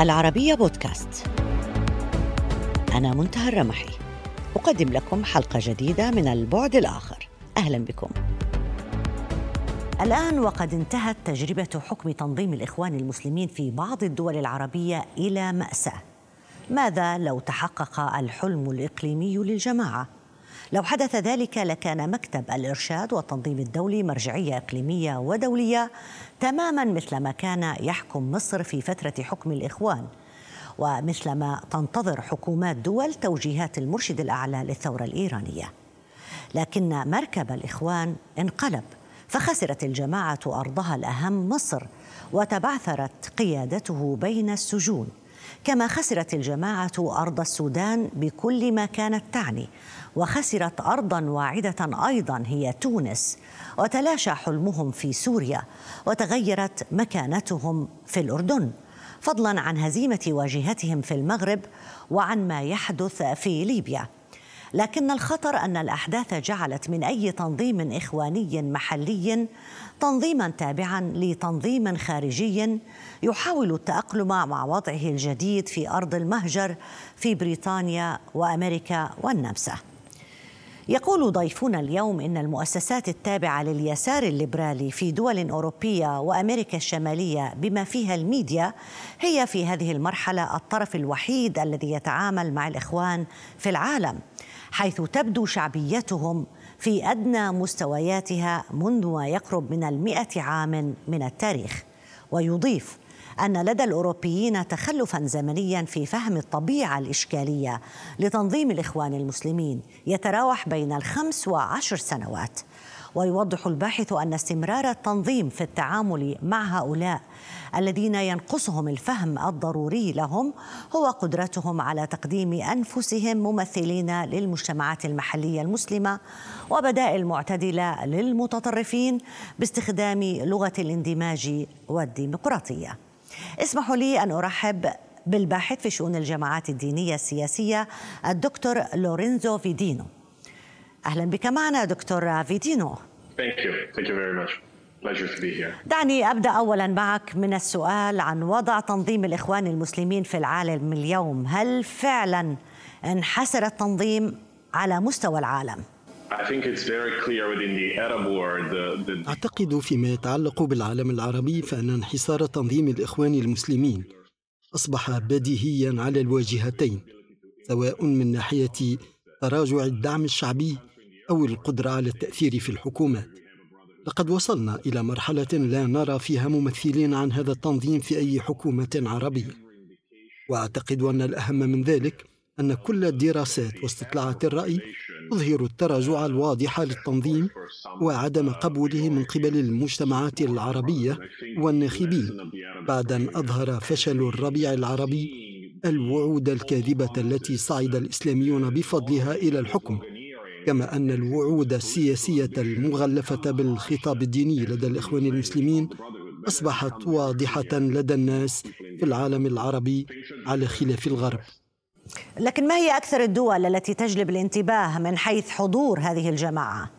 العربية بودكاست. أنا منتهى الرمحي. أقدم لكم حلقة جديدة من البعد الآخر. أهلا بكم. الآن وقد انتهت تجربة حكم تنظيم الإخوان المسلمين في بعض الدول العربية إلى مأساة. ماذا لو تحقق الحلم الإقليمي للجماعة؟ لو حدث ذلك لكان مكتب الإرشاد والتنظيم الدولي مرجعية إقليمية ودولية تماما مثل ما كان يحكم مصر في فترة حكم الإخوان. ومثلما تنتظر حكومات دول توجيهات المرشد الأعلى للثورة الإيرانية. لكن مركب الإخوان انقلب فخسرت الجماعة أرضها الأهم مصر وتبعثرت قيادته بين السجون. كما خسرت الجماعة أرض السودان بكل ما كانت تعني وخسرت أرضا واعدة أيضا هي تونس وتلاشى حلمهم في سوريا وتغيرت مكانتهم في الأردن. فضلا عن هزيمة واجهتهم في المغرب وعن ما يحدث في ليبيا. لكن الخطر أن الأحداث جعلت من أي تنظيم إخواني محلي تنظيما تابعا لتنظيم خارجي يحاول التأقلم مع وضعه الجديد في أرض المهجر في بريطانيا وأمريكا والنمسا. يقول ضيفنا اليوم إن المؤسسات التابعة لليسار الليبرالي في دول أوروبية وأمريكا الشمالية بما فيها الميديا هي في هذه المرحلة الطرف الوحيد الذي يتعامل مع الإخوان في العالم. حيث تبدو شعبيتهم في أدنى مستوياتها منذ ما يقرب من المئة عام من التاريخ. ويضيف أن لدى الأوروبيين تخلفا زمنيا في فهم الطبيعة الإشكالية لتنظيم الإخوان المسلمين يتراوح بين الخمس وعشر سنوات. ويوضح الباحث أن استمرار التنظيم في التعامل مع هؤلاء الذين ينقصهم الفهم الضروري لهم هو قدرتهم على تقديم أنفسهم ممثلين للمجتمعات المحلية المسلمة وبدائل معتدله للمتطرفين باستخدام لغة الاندماج والديمقراطية. اسمحوا لي أن أرحب بالباحث في شؤون الجماعات الدينية السياسية الدكتور لورينزو فيدينو. أهلا بك معنا دكتور فيدينو. Thank you. Thank you very much. دعني أبدأ اولا معك من السؤال عن وضع تنظيم الإخوان المسلمين في العالم اليوم، هل فعلا انحسر التنظيم على مستوى العالم؟ أعتقد فيما يتعلق بالعالم العربي فأن انحسار تنظيم الإخوان المسلمين أصبح بديهيا على الواجهتين سواء من ناحية تراجع الدعم الشعبي أو القدرة على التأثير في الحكومات. لقد وصلنا إلى مرحلة لا نرى فيها ممثلين عن هذا التنظيم في أي حكومة عربية. وأعتقد أن الأهم من ذلك أن كل الدراسات واستطلاعات الرأي تظهر التراجع الواضح للتنظيم وعدم قبوله من قبل المجتمعات العربية والناخبين. بعد أن أظهر فشل الربيع العربي الوعود الكاذبة التي صعد الإسلاميون بفضلها إلى الحكم. كما أن الوعود السياسية المغلفة بالخطاب الديني لدى الإخوان المسلمين أصبحت واضحة لدى الناس في العالم العربي على خلاف الغرب لكن ما هي أكثر الدول التي تجلب الانتباه من حيث حضور هذه الجماعة؟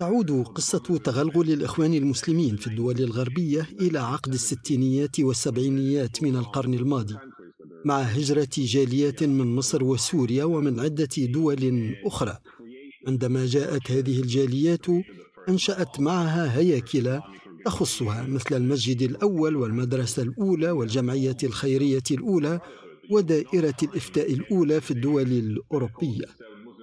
تعود قصة تغلغل الإخوان المسلمين في الدول الغربية إلى عقد الستينيات والسبعينيات من القرن الماضي مع هجرة جاليات من مصر وسوريا ومن عدة دول أخرى. عندما جاءت هذه الجاليات أنشأت معها هياكل تخصها مثل المسجد الأول والمدرسة الأولى والجمعية الخيرية الأولى ودائرة الإفتاء الأولى في الدول الأوروبية.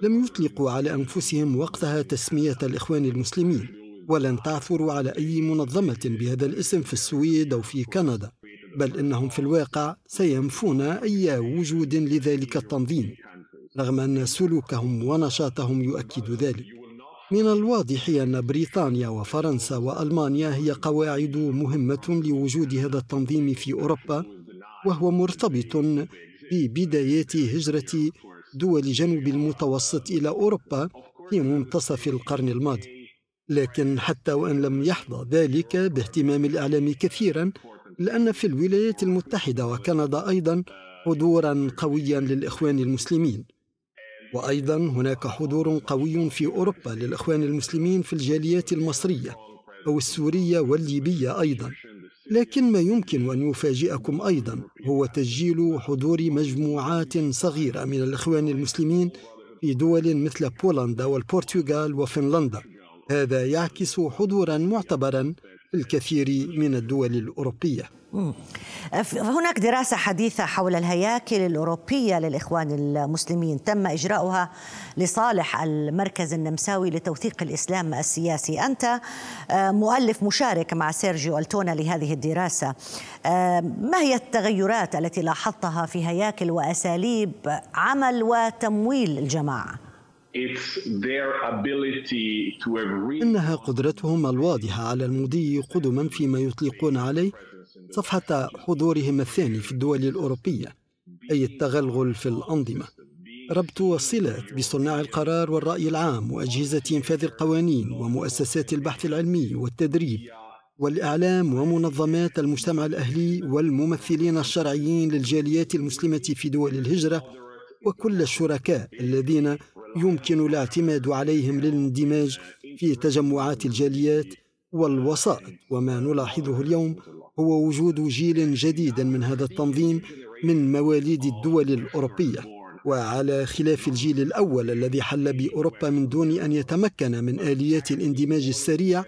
لم يطلقوا على أنفسهم وقتها تسمية الإخوان المسلمين ولن تعثروا على أي منظمة بهذا الاسم في السويد أو في كندا. بل إنهم في الواقع سينفون أي وجود لذلك التنظيم رغم أن سلوكهم ونشاطهم يؤكد ذلك. من الواضح أن بريطانيا وفرنسا وألمانيا هي قواعد مهمة لوجود هذا التنظيم في أوروبا وهو مرتبط ببدايات هجرة دول جنوب المتوسط إلى أوروبا في منتصف القرن الماضي. لكن حتى وإن لم يحظى ذلك باهتمام الإعلام كثيرا لأن في الولايات المتحدة وكندا أيضا حضورا قويا للإخوان المسلمين. وأيضا هناك حضور قوي في أوروبا للإخوان المسلمين في الجاليات المصرية أو السورية والليبية أيضا. لكن ما يمكن أن يفاجئكم أيضا هو تسجيل حضور مجموعات صغيرة من الإخوان المسلمين في دول مثل بولندا والبرتغال وفنلندا. هذا يعكس حضورا معتبرا الكثير من الدول الأوروبية. هناك دراسة حديثة حول الهياكل الأوروبية للإخوان المسلمين. تم إجراؤها لصالح المركز النمساوي لتوثيق الإسلام السياسي. أنت آه، مؤلف مشارك مع سيرجيو ألتونا لهذه الدراسة. آه، ما هي التغيرات التي لاحظتها في هياكل وأساليب عمل وتمويل الجماعة؟ إنها قدرتهم الواضحة على المضي قدما فيما يطلقون عليه صفحة حضورهم الثاني في الدول الأوروبية أي التغلغل في الأنظمة. ربط الصلات بصناع القرار والرأي العام وأجهزة إنفاذ القوانين ومؤسسات البحث العلمي والتدريب والإعلام ومنظمات المجتمع الأهلي والممثلين الشرعيين للجاليات المسلمة في دول الهجرة وكل الشركاء الذين يمكن الاعتماد عليهم للاندماج في تجمعات الجاليات والوسائط. وما نلاحظه اليوم هو وجود جيل جديد من هذا التنظيم من مواليد الدول الأوروبية. وعلى خلاف الجيل الأول الذي حل بأوروبا من دون أن يتمكن من آليات الاندماج السريع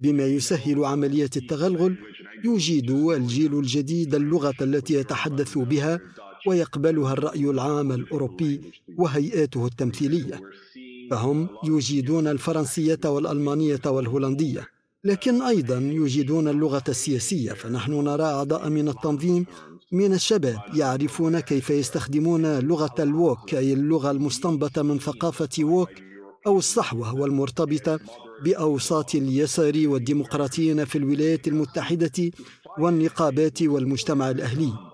بما يسهل عمليه التغلغل يجيد الجيل الجديد اللغة التي يتحدث بها ويقبلها الرأي العام الأوروبي وهيئاته التمثيلية. فهم يجيدون الفرنسية والألمانية والهولندية لكن أيضا يجيدون اللغة السياسية. فنحن نرى أعضاء من التنظيم من الشباب يعرفون كيف يستخدمون لغة الووك أي اللغة المستنبطة من ثقافة ووك أو الصحوة والمرتبطة بأوساط اليسار والديمقراطيين في الولايات المتحدة والنقابات والمجتمع الأهلي.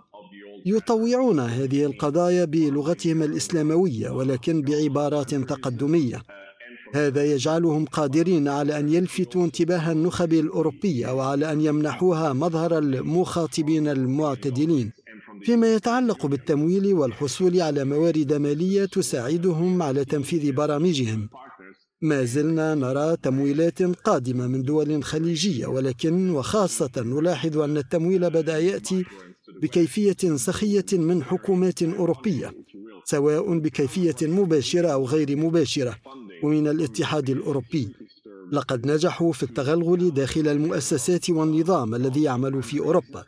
يطوعون هذه القضايا بلغتهم الإسلاموية ولكن بعبارات تقدمية. هذا يجعلهم قادرين على أن يلفتوا انتباه النخب الأوروبية وعلى أن يمنحوها مظهر المخاطبين المعتدلين. فيما يتعلق بالتمويل والحصول على موارد مالية تساعدهم على تنفيذ برامجهم. ما زلنا نرى تمويلات قادمة من دول خليجية ولكن وخاصة نلاحظ أن التمويل بدأ يأتي بكيفية سخية من حكومات أوروبية سواء بكيفية مباشرة أو غير مباشرة ومن الاتحاد الأوروبي. لقد نجحوا في التغلغل داخل المؤسسات والنظام الذي يعمل في أوروبا.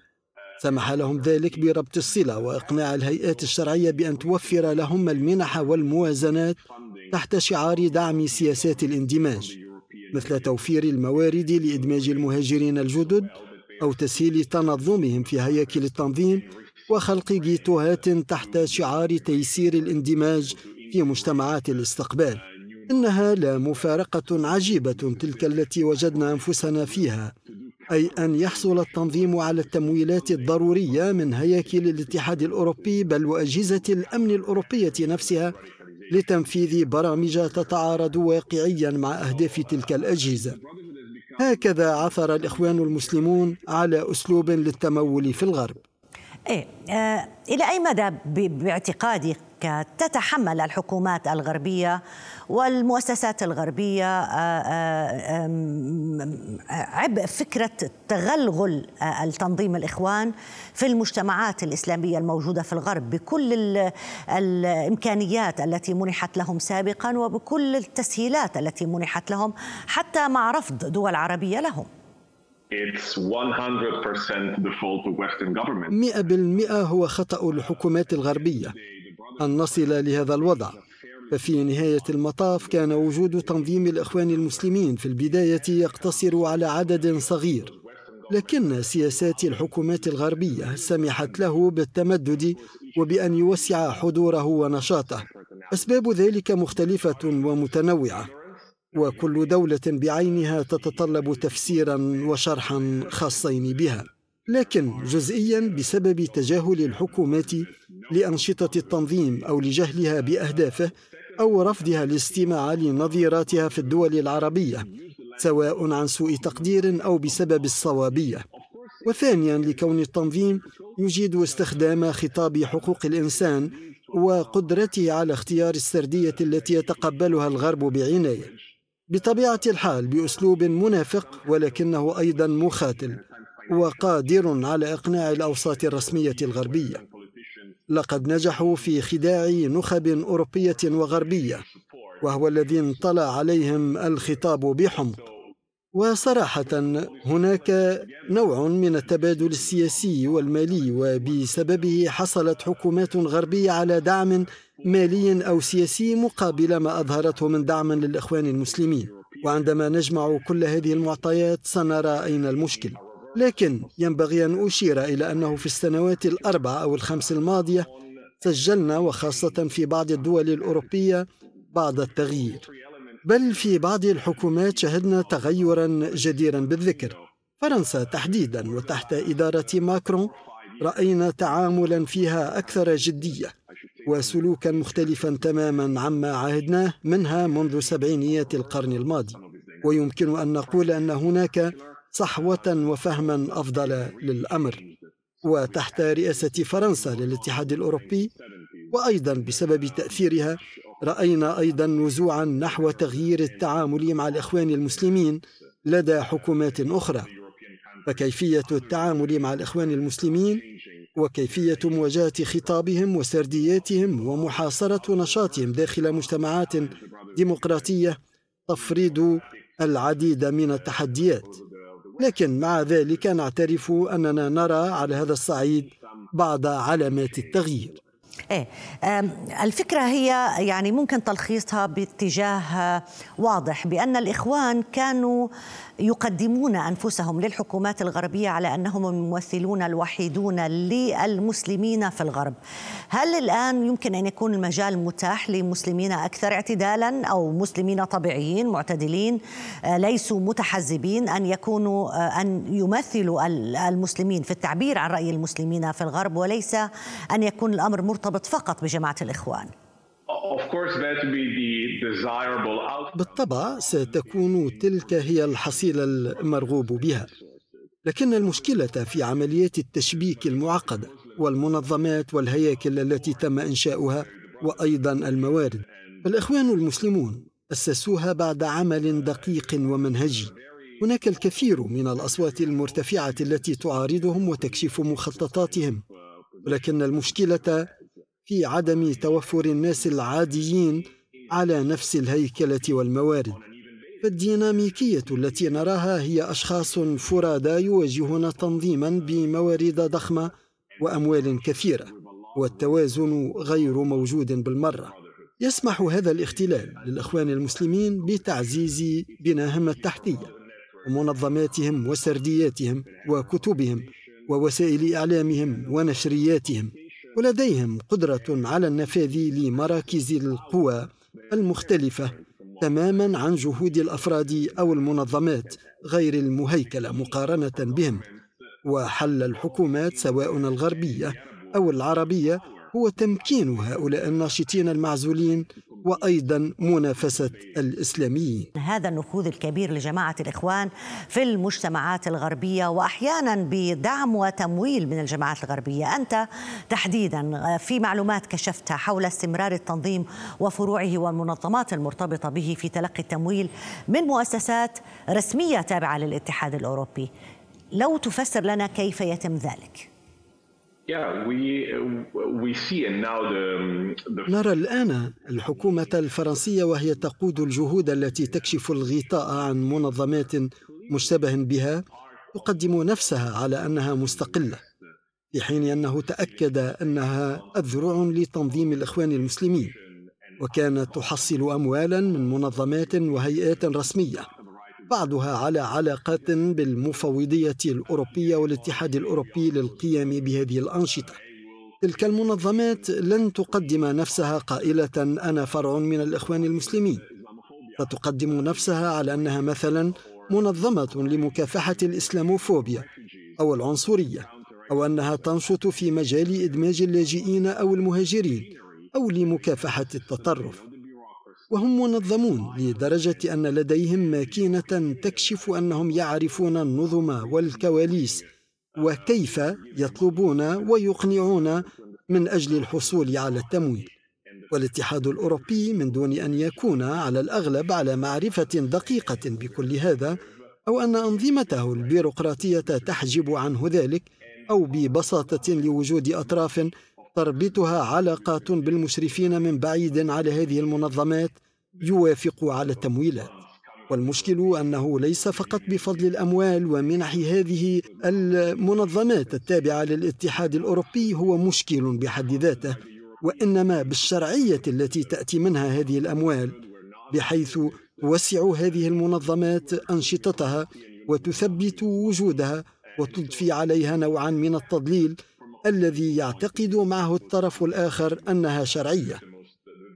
سمح لهم ذلك بربط الصلة وإقناع الهيئات الشرعية بأن توفر لهم المنح والموازنات تحت شعار دعم سياسات الاندماج مثل توفير الموارد لإدماج المهاجرين الجدد أو تسهيل تنظمهم في هياكل التنظيم وخلق جيتوهات تحت شعار تيسير الاندماج في مجتمعات الاستقبال. إنها لا مفارقة عجيبة تلك التي وجدنا أنفسنا فيها أي أن يحصل التنظيم على التمويلات الضرورية من هياكل الاتحاد الأوروبي بل وأجهزة الأمن الأوروبية نفسها لتنفيذ برامج تتعارض واقعيا مع أهداف تلك الأجهزة. هكذا عثر الإخوان المسلمون على أسلوب للتمول في الغرب. إيه آه إلى أي مدى باعتقادك تتحمل الحكومات الغربية والمؤسسات الغربية آه، آه، عبء فكرة تغلغل آه، التنظيم الإخوان في المجتمعات الإسلامية الموجودة في الغرب بكل الإمكانيات التي منحت لهم سابقا وبكل التسهيلات التي منحت لهم حتى مع رفض دول عربية لهم It's 100% the fault of Western government. 100% هو خطأ الحكومات الغربية أن نصل لهذا الوضع. ففي نهاية المطاف كان وجود تنظيم الإخوان المسلمين في البداية يقتصر على عدد صغير. لكن سياسات الحكومات الغربية سمحت له بالتمدد وبأن يوسع حضوره ونشاطه. أسباب ذلك مختلفة ومتنوعة. وكل دولة بعينها تتطلب تفسيرا وشرحا خاصين بها. لكن جزئيا بسبب تجاهل الحكومات لأنشطة التنظيم أو لجهلها بأهدافه أو رفضها الاستماع لنظيراتها في الدول العربية سواء عن سوء تقدير أو بسبب الصوابية. وثانيا لكون التنظيم يجيد استخدام خطاب حقوق الإنسان وقدرته على اختيار السردية التي يتقبلها الغرب بعناية. بطبيعة الحال بأسلوب منافق ولكنه أيضا مخاتل. وقادر على إقناع الأوساط الرسمية الغربية. لقد نجحوا في خداع نخب أوروبية وغربية وهو الذي انطلع عليهم الخطاب بحمق. وصراحة هناك نوع من التبادل السياسي والمالي وبسببه حصلت حكومات غربية على دعم مالي أو سياسي مقابل ما أظهرته من دعم للإخوان المسلمين. وعندما نجمع كل هذه المعطيات سنرى أين المشكل. لكن ينبغي أن أشير إلى أنه في السنوات الأربع أو الخمس الماضية سجلنا وخاصة في بعض الدول الأوروبية بعض التغيير. بل في بعض الحكومات شهدنا تغيرا جديرا بالذكر. فرنسا تحديدا وتحت إدارة ماكرون رأينا تعاملا فيها أكثر جدية وسلوكا مختلفا تماما عما عهدناه منها منذ سبعينيات القرن الماضي. ويمكن أن نقول أن هناك صحوة وفهما أفضل للأمر وتحت رئاسة فرنسا للاتحاد الأوروبي وأيضا بسبب تأثيرها رأينا أيضا نزوعا نحو تغيير التعامل مع الإخوان المسلمين لدى حكومات أخرى. فكيفية التعامل مع الإخوان المسلمين وكيفية مواجهة خطابهم وسردياتهم ومحاصرة نشاطهم داخل مجتمعات ديمقراطية تفرض العديد من التحديات. لكن مع ذلك نعترف أننا نرى على هذا الصعيد بعض علامات التغيير. إيه الفكرة هي يعني ممكن تلخيصها باتجاه واضح بأن الإخوان كانوا يقدمون أنفسهم للحكومات الغربية على أنهم الممثلون الوحيدون للمسلمين في الغرب. هل الآن يمكن أن يكون المجال متاح لمسلمين أكثر اعتدالا أو مسلمين طبيعيين معتدلين آه، ليسوا متحزبين أن يكونوا آه، أن يمثلوا المسلمين في التعبير عن رأي المسلمين في الغرب وليس أن يكون الأمر مرتبط فقط بجماعة الإخوان؟ بالطبع ستكون تلك هي الحصيلة المرغوب بها. لكن المشكلة في عمليات التشبيك المعقدة والمنظمات والهياكل التي تم إنشاؤها وأيضا الموارد. فالإخوان المسلمون أسسوها بعد عمل دقيق ومنهجي هناك الكثير من الأصوات المرتفعة التي تعارضهم وتكشف مخططاتهم. ولكن المشكلة في عدم توفر الناس العاديين على نفس الهيكلة والموارد. فالديناميكية التي نراها هي أشخاص فرادى يواجهون تنظيما بموارد ضخمة وأموال كثيرة والتوازن غير موجود بالمرة. يسمح هذا الاختلال للإخوان المسلمين بتعزيز بناهم التحتية ومنظماتهم وسردياتهم وكتبهم ووسائل إعلامهم ونشرياتهم. ولديهم قدرة على النفاذ لمراكز القوى المختلفة تماما عن جهود الأفراد أو المنظمات غير المهيكلة مقارنة بهم. وحل الحكومات سواء الغربية أو العربية هو تمكين هؤلاء الناشطين المعزولين وأيضا منافسة الاسلاميين. هذا النفوذ الكبير لجماعة الإخوان في المجتمعات الغربية واحيانا بدعم وتمويل من الجماعات الغربية، أنت تحديدا في معلومات كشفتها حول استمرار التنظيم وفروعه والمنظمات المرتبطة به في تلقي التمويل من مؤسسات رسمية تابعة للاتحاد الأوروبي. لو تفسر لنا كيف يتم ذلك؟ نرى الآن الحكومة الفرنسية وهي تقود الجهود التي تكشف الغطاء عن منظمات مشتبه بها تقدم نفسها على أنها مستقلة في حين أنه تأكد أنها أذرع لتنظيم الإخوان المسلمين وكانت تحصل أموالا من منظمات وهيئات رسمية. بعضها على علاقات بالمفوضية الأوروبية والاتحاد الأوروبي للقيام بهذه الأنشطة. تلك المنظمات لن تقدم نفسها قائلة أنا فرع من الإخوان المسلمين فتقدم نفسها على أنها مثلا منظمة لمكافحة الإسلاموفوبيا أو العنصرية أو أنها تنشط في مجال إدماج اللاجئين أو المهاجرين أو لمكافحة التطرف. وهم منظمون لدرجة أن لديهم ماكينة تكشف أنهم يعرفون النظم والكواليس وكيف يطلبون ويقنعون من أجل الحصول على التمويل. والاتحاد الأوروبي من دون أن يكون على الأغلب على معرفة دقيقة بكل هذا أو أن أنظمته البيروقراطية تحجب عنه ذلك أو ببساطة لوجود أطراف تربطها علاقات بالمشرفين من بعيد على هذه المنظمات يوافق على التمويلات. والمشكل أنه ليس فقط بفضل الأموال ومنح هذه المنظمات التابعة للاتحاد الأوروبي هو مشكل بحد ذاته وإنما بالشرعية التي تأتي منها هذه الأموال بحيث توسع هذه المنظمات أنشطتها وتثبت وجودها وتضفي عليها نوعا من التضليل الذي يعتقد معه الطرف الآخر أنها شرعية.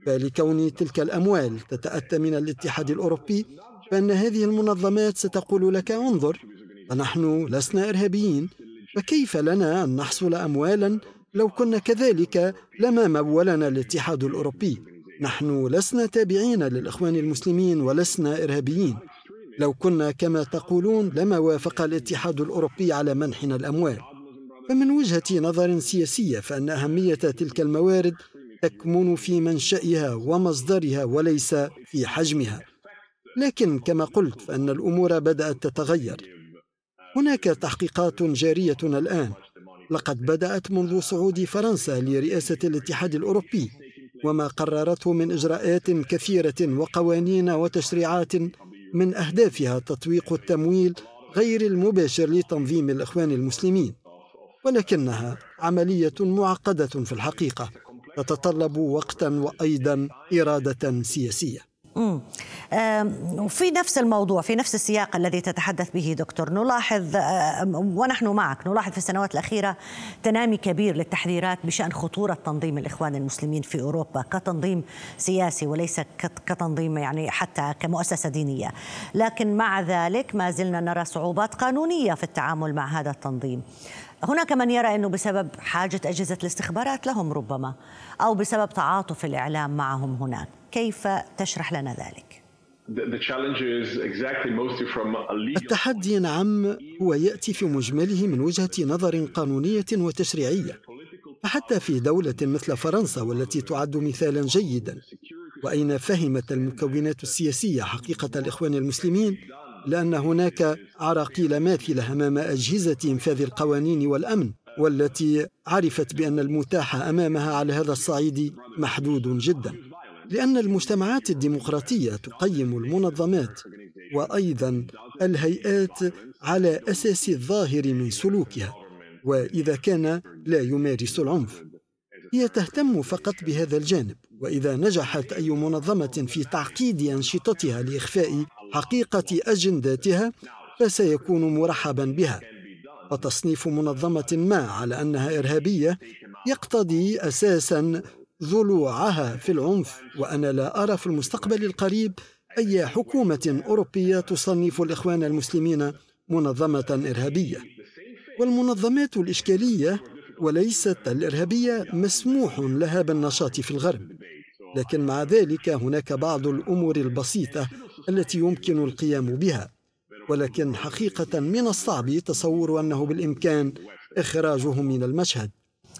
فلكون تلك الأموال تتأتى من الاتحاد الأوروبي فإن هذه المنظمات ستقول لك انظر فنحن لسنا إرهابيين فكيف لنا أن نحصل اموالا لو كنا كذلك لما مولنا الاتحاد الأوروبي؟ نحن لسنا تابعين للإخوان المسلمين ولسنا إرهابيين. لو كنا كما تقولون لما وافق الاتحاد الأوروبي على منحنا الأموال. فمن وجهة نظر سياسية فأن أهمية تلك الموارد تكمن في منشأها ومصدرها وليس في حجمها. لكن كما قلت فأن الأمور بدأت تتغير. هناك تحقيقات جارية الآن. لقد بدأت منذ صعود فرنسا لرئاسة الاتحاد الأوروبي وما قررته من إجراءات كثيرة وقوانين وتشريعات من أهدافها تطويق التمويل غير المباشر لتنظيم الإخوان المسلمين. ولكنها عملية معقدة في الحقيقة تتطلب وقتا وأيضا إرادة سياسية. وفي نفس الموضوع في نفس السياق الذي تتحدث به دكتور نلاحظ ونحن معك نلاحظ في السنوات الأخيرة تنامي كبير للتحذيرات بشأن خطورة تنظيم الإخوان المسلمين في أوروبا كتنظيم سياسي وليس كتنظيم يعني حتى كمؤسسة دينية. لكن مع ذلك ما زلنا نرى صعوبات قانونية في التعامل مع هذا التنظيم. هناك من يرى إنه بسبب حاجة أجهزة الاستخبارات لهم ربما أو بسبب تعاطف الإعلام معهم هناك. كيف تشرح لنا ذلك؟ التحدي نعم هو يأتي في مجمله من وجهة نظر قانونية وتشريعية فحتى في دولة مثل فرنسا والتي تعد مثالا جيدا. وأين فهمت المكونات السياسية حقيقة الإخوان المسلمين؟ لأن هناك عراقيل ماثلة أمام أجهزة انفاذ القوانين والأمن والتي عرفت بأن المتاح أمامها على هذا الصعيد محدود جدا. لأن المجتمعات الديمقراطية تقيم المنظمات وأيضا الهيئات على أساس الظاهر من سلوكها وإذا كان لا يمارس العنف. هي تهتم فقط بهذا الجانب وإذا نجحت أي منظمة في تعقيد أنشطتها لإخفاء حقيقة اجنداتها فسيكون مرحبا بها. فتصنيف منظمة ما على أنها إرهابية يقتضي أساسا ضلوعها في العنف. وأنا لا أرى في المستقبل القريب أي حكومة أوروبية تصنف الإخوان المسلمين منظمة إرهابية. والمنظمات الإشكالية وليست الإرهابية مسموح لها بالنشاط في الغرب. لكن مع ذلك هناك بعض الأمور البسيطة التي يمكن القيام بها ولكن حقيقة من الصعب تصور أنه بالإمكان إخراجهم من المشهد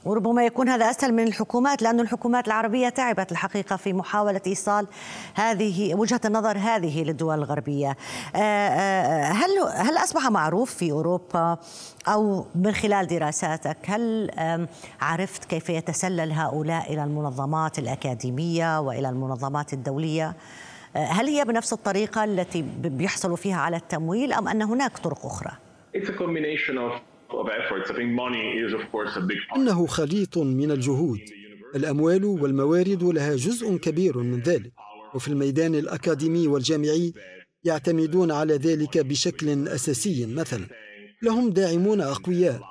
وربما يكون هذا أسهل من الحكومات لأن الحكومات العربية تعبت الحقيقة في محاولة إيصال هذه وجهة النظر هذه للدول الغربية. آه، آه، هل هل أصبح معروف في أوروبا أو من خلال دراساتك هل عرفت كيف يتسلل هؤلاء إلى المنظمات الأكاديمية وإلى المنظمات الدولية؟ هل هي بنفس الطريقة التي بيحصلوا فيها على التمويل أم أن هناك طرق of إنه خليط من الجهود. الأموال والموارد لها جزء كبير من ذلك. وفي الميدان الأكاديمي والجامعي يعتمدون على ذلك بشكل أساسي مثلا لهم داعمون أقوياء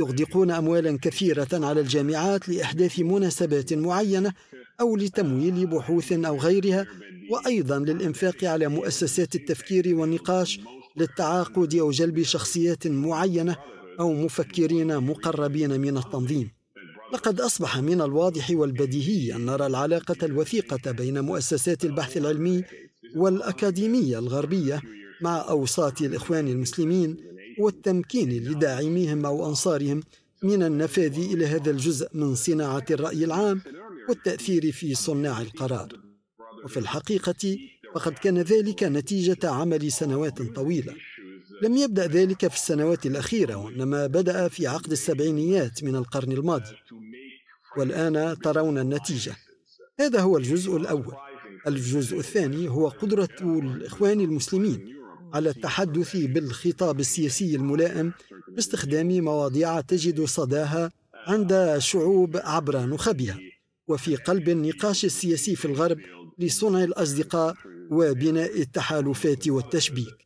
يغدقون أموالا كثيرة على الجامعات لإحداث مناسبات معينة أو لتمويل بحوث أو غيرها وأيضا للإنفاق على مؤسسات التفكير والنقاش للتعاقد أو جلب شخصيات معينة أو مفكرين مقربين من التنظيم. لقد أصبح من الواضح والبديهي أن نرى العلاقة الوثيقة بين مؤسسات البحث العلمي والأكاديمية الغربية مع أوساط الإخوان المسلمين والتمكين لداعميهم أو أنصارهم من النفاذ إلى هذا الجزء من صناعة الرأي العام والتأثير في صناع القرار. وفي الحقيقة فقد كان ذلك نتيجة عمل سنوات طويلة. لم يبدأ ذلك في السنوات الأخيرة وإنما بدأ في عقد السبعينيات من القرن الماضي. والآن ترون النتيجة. هذا هو الجزء الأول. الجزء الثاني هو قدرة الإخوان المسلمين على التحدث بالخطاب السياسي الملائم باستخدام مواضيع تجد صداها عند شعوب عبر نخبها وفي قلب النقاش السياسي في الغرب لصنع الأصدقاء وبناء التحالفات والتشبيك.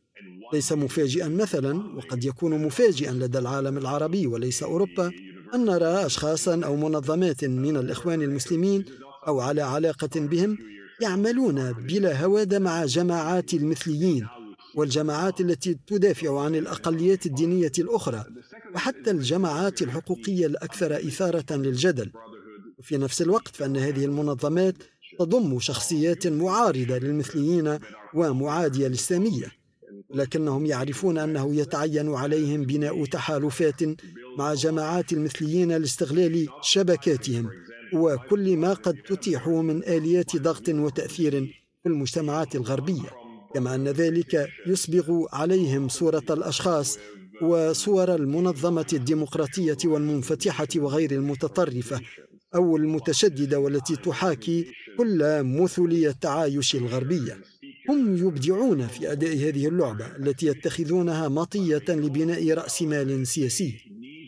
ليس مفاجئا مثلا وقد يكون مفاجئا لدى العالم العربي وليس أوروبا أن نرى أشخاصا أو منظمات من الإخوان المسلمين أو على علاقة بهم يعملون بلا هواد مع جماعات المثليين والجماعات التي تدافع عن الأقليات الدينية الأخرى وحتى الجماعات الحقوقية الأكثر إثارة للجدل. وفي نفس الوقت فإن هذه المنظمات تضم شخصيات معارضة للمثليين ومعادية للسامية لكنهم يعرفون أنه يتعين عليهم بناء تحالفات مع جماعات المثليين لاستغلال شبكاتهم وكل ما قد تتيح من آليات ضغط وتأثير في المجتمعات الغربية. كما أن ذلك يسبغ عليهم صورة الأشخاص وصور المنظمة الديمقراطية والمنفتحة وغير المتطرفة أو المتشددة والتي تحاكي كل مثلي التعايش الغربية. هم يبدعون في أداء هذه اللعبة التي يتخذونها مطية لبناء رأس مال سياسي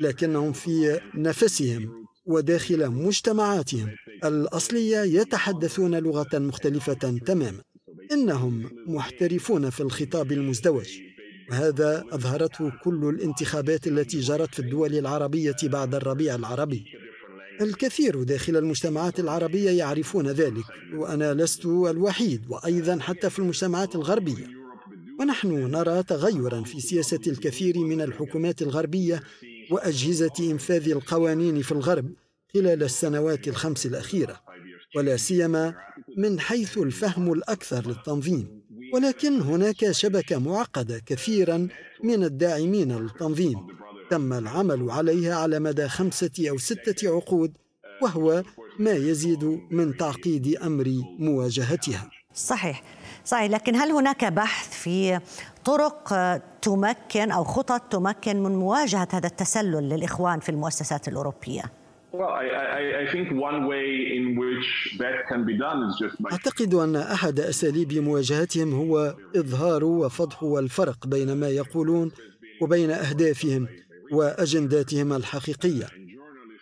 لكنهم في نفسهم وداخل مجتمعاتهم الأصلية يتحدثون لغة مختلفة تماما إنهم محترفون في الخطاب المزدوج. وهذا أظهرته كل الانتخابات التي جرت في الدول العربية بعد الربيع العربي. الكثير داخل المجتمعات العربية يعرفون ذلك وأنا لست الوحيد وأيضا حتى في المجتمعات الغربية. ونحن نرى تغيرا في سياسة الكثير من الحكومات الغربية وأجهزة إنفاذ القوانين في الغرب خلال السنوات الخمس الأخيرة ولا سيما من حيث الفهم الأكثر للتنظيم. ولكن هناك شبكة معقدة كثيرا من الداعمين للتنظيم. تم العمل عليها على مدى خمسة أو ستة عقود وهو ما يزيد من تعقيد أمر مواجهتها. صحيح. صحيح. لكن هل هناك بحث في طرق تمكن أو خطط تمكن من مواجهة هذا التسلل للإخوان في المؤسسات الأوروبية؟ أعتقد أن أحد أساليب مواجهتهم هو إظهار وفضح الفرق بين ما يقولون وبين أهدافهم. واجنداتهم الحقيقية.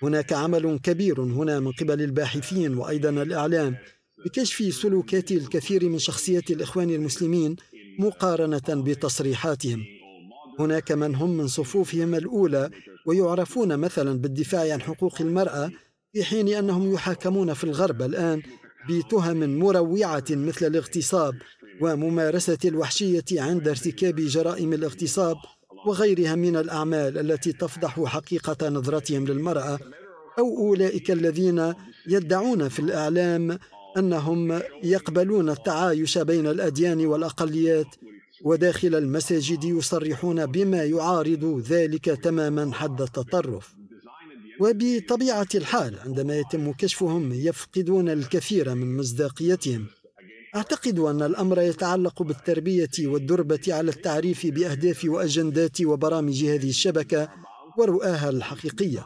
هناك عمل كبير هنا من قبل الباحثين وأيضا الإعلام بكشف سلوكات الكثير من شخصيات الإخوان المسلمين مقارنة بتصريحاتهم. هناك من هم من صفوفهم الأولى ويعرفون مثلا بالدفاع عن حقوق المرأة في حين أنهم يحاكمون في الغرب الآن بتهم مروعة مثل الاغتصاب وممارسة الوحشية عند ارتكاب جرائم الاغتصاب وغيرها من الأعمال التي تفضح حقيقة نظرتهم للمرأة أو أولئك الذين يدعون في الإعلام أنهم يقبلون التعايش بين الأديان والأقليات وداخل المساجد يصرحون بما يعارض ذلك تماما حد التطرف. وبطبيعة الحال عندما يتم كشفهم يفقدون الكثير من مصداقيتهم. أعتقد أن الأمر يتعلق بالتربية والدربة على التعريف بأهداف وأجندات وبرامج هذه الشبكة ورؤاها الحقيقية.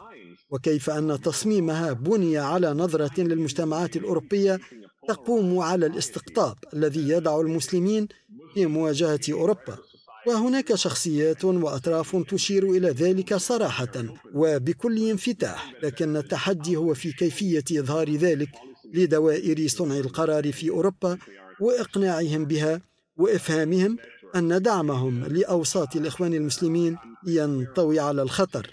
وكيف أن تصميمها بني على نظرة للمجتمعات الأوروبية تقوم على الاستقطاب الذي يضع المسلمين في مواجهة أوروبا. وهناك شخصيات وأطراف تشير إلى ذلك صراحة وبكل انفتاح لكن التحدي هو في كيفية إظهار ذلك لدوائر صنع القرار في أوروبا وإقناعهم بها وإفهامهم أن دعمهم لأوساط الإخوان المسلمين ينطوي على الخطر.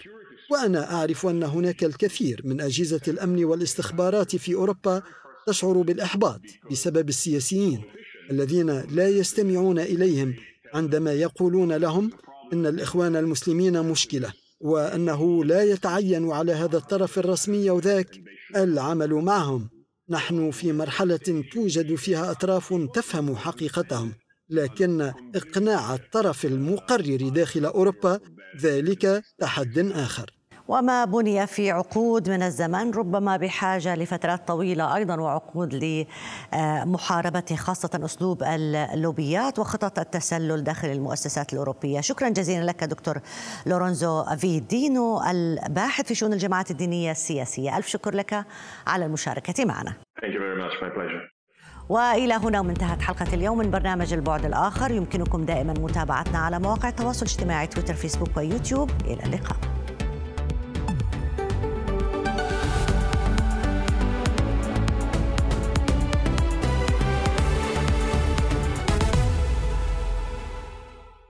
وأنا أعرف أن هناك الكثير من أجهزة الأمن والاستخبارات في أوروبا تشعر بالإحباط بسبب السياسيين الذين لا يستمعون إليهم عندما يقولون لهم إن الإخوان المسلمين مشكلة وأنه لا يتعين على هذا الطرف الرسمي وذاك العمل معهم. نحن في مرحلة توجد فيها أطراف تفهم حقيقتهم لكن إقناع الطرف المقرر داخل أوروبا ذلك تحد آخر. وما بني في عقود من الزمن ربما بحاجة لفترات طويلة أيضا وعقود لمحاربة خاصة أسلوب اللوبيات وخطط التسلل داخل المؤسسات الأوروبية. شكرا جزيلا لك دكتور لورنزو فيدينو الباحث في شؤون الجماعات الدينية السياسية. ألف شكر لك على المشاركة معنا. Thank you very much. My pleasure. وإلى هنا وانتهت حلقة اليوم من برنامج البعد الآخر. يمكنكم دائما متابعتنا على مواقع التواصل الاجتماعي تويتر فيسبوك ويوتيوب. إلى اللقاء.